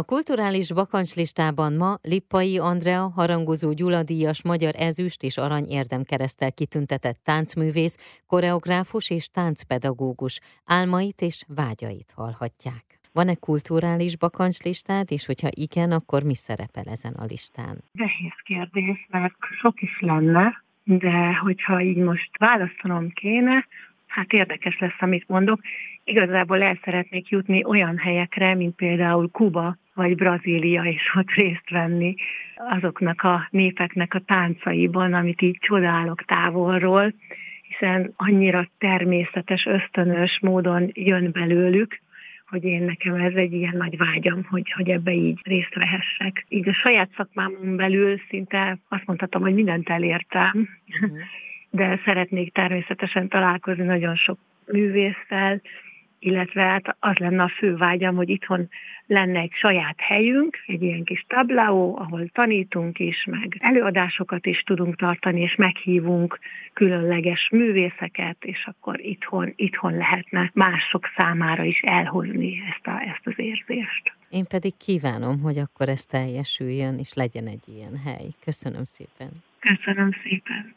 A kulturális bakancslistában ma Lippai Andrea harangozó gyuladíjas magyar ezüst és arany érdemkeresztel kitüntetett táncművész, koreográfus és táncpedagógus álmait és vágyait hallhatják. Van-e kulturális bakancslistád, és hogyha igen, akkor mi szerepel ezen a listán? Nehéz kérdés, mert sok is lenne, de hogyha így most választanom kéne, hát érdekes lesz, amit mondok. Igazából el szeretnék jutni olyan helyekre, mint például Kuba vagy Brazília, és ott részt venni azoknak a népeknek a táncaiban, amit így csodálok távolról, hiszen annyira természetes, ösztönös módon jön belőlük, hogy én nekem ez egy ilyen nagy vágyam, hogy, hogy ebbe így részt vehessek. Így a saját szakmámon belül szinte azt mondhatom, hogy mindent elértem, uh-huh. de szeretnék természetesen találkozni nagyon sok művésszel, illetve hát az lenne a fő vágyam, hogy itthon lenne egy saját helyünk, egy ilyen kis tablaó, ahol tanítunk is, meg előadásokat is tudunk tartani, és meghívunk különleges művészeket, és akkor itthon, itthon lehetne mások számára is elhozni ezt, a, ezt az érzést. Én pedig kívánom, hogy akkor ez teljesüljön, és legyen egy ilyen hely. Köszönöm szépen. Köszönöm szépen.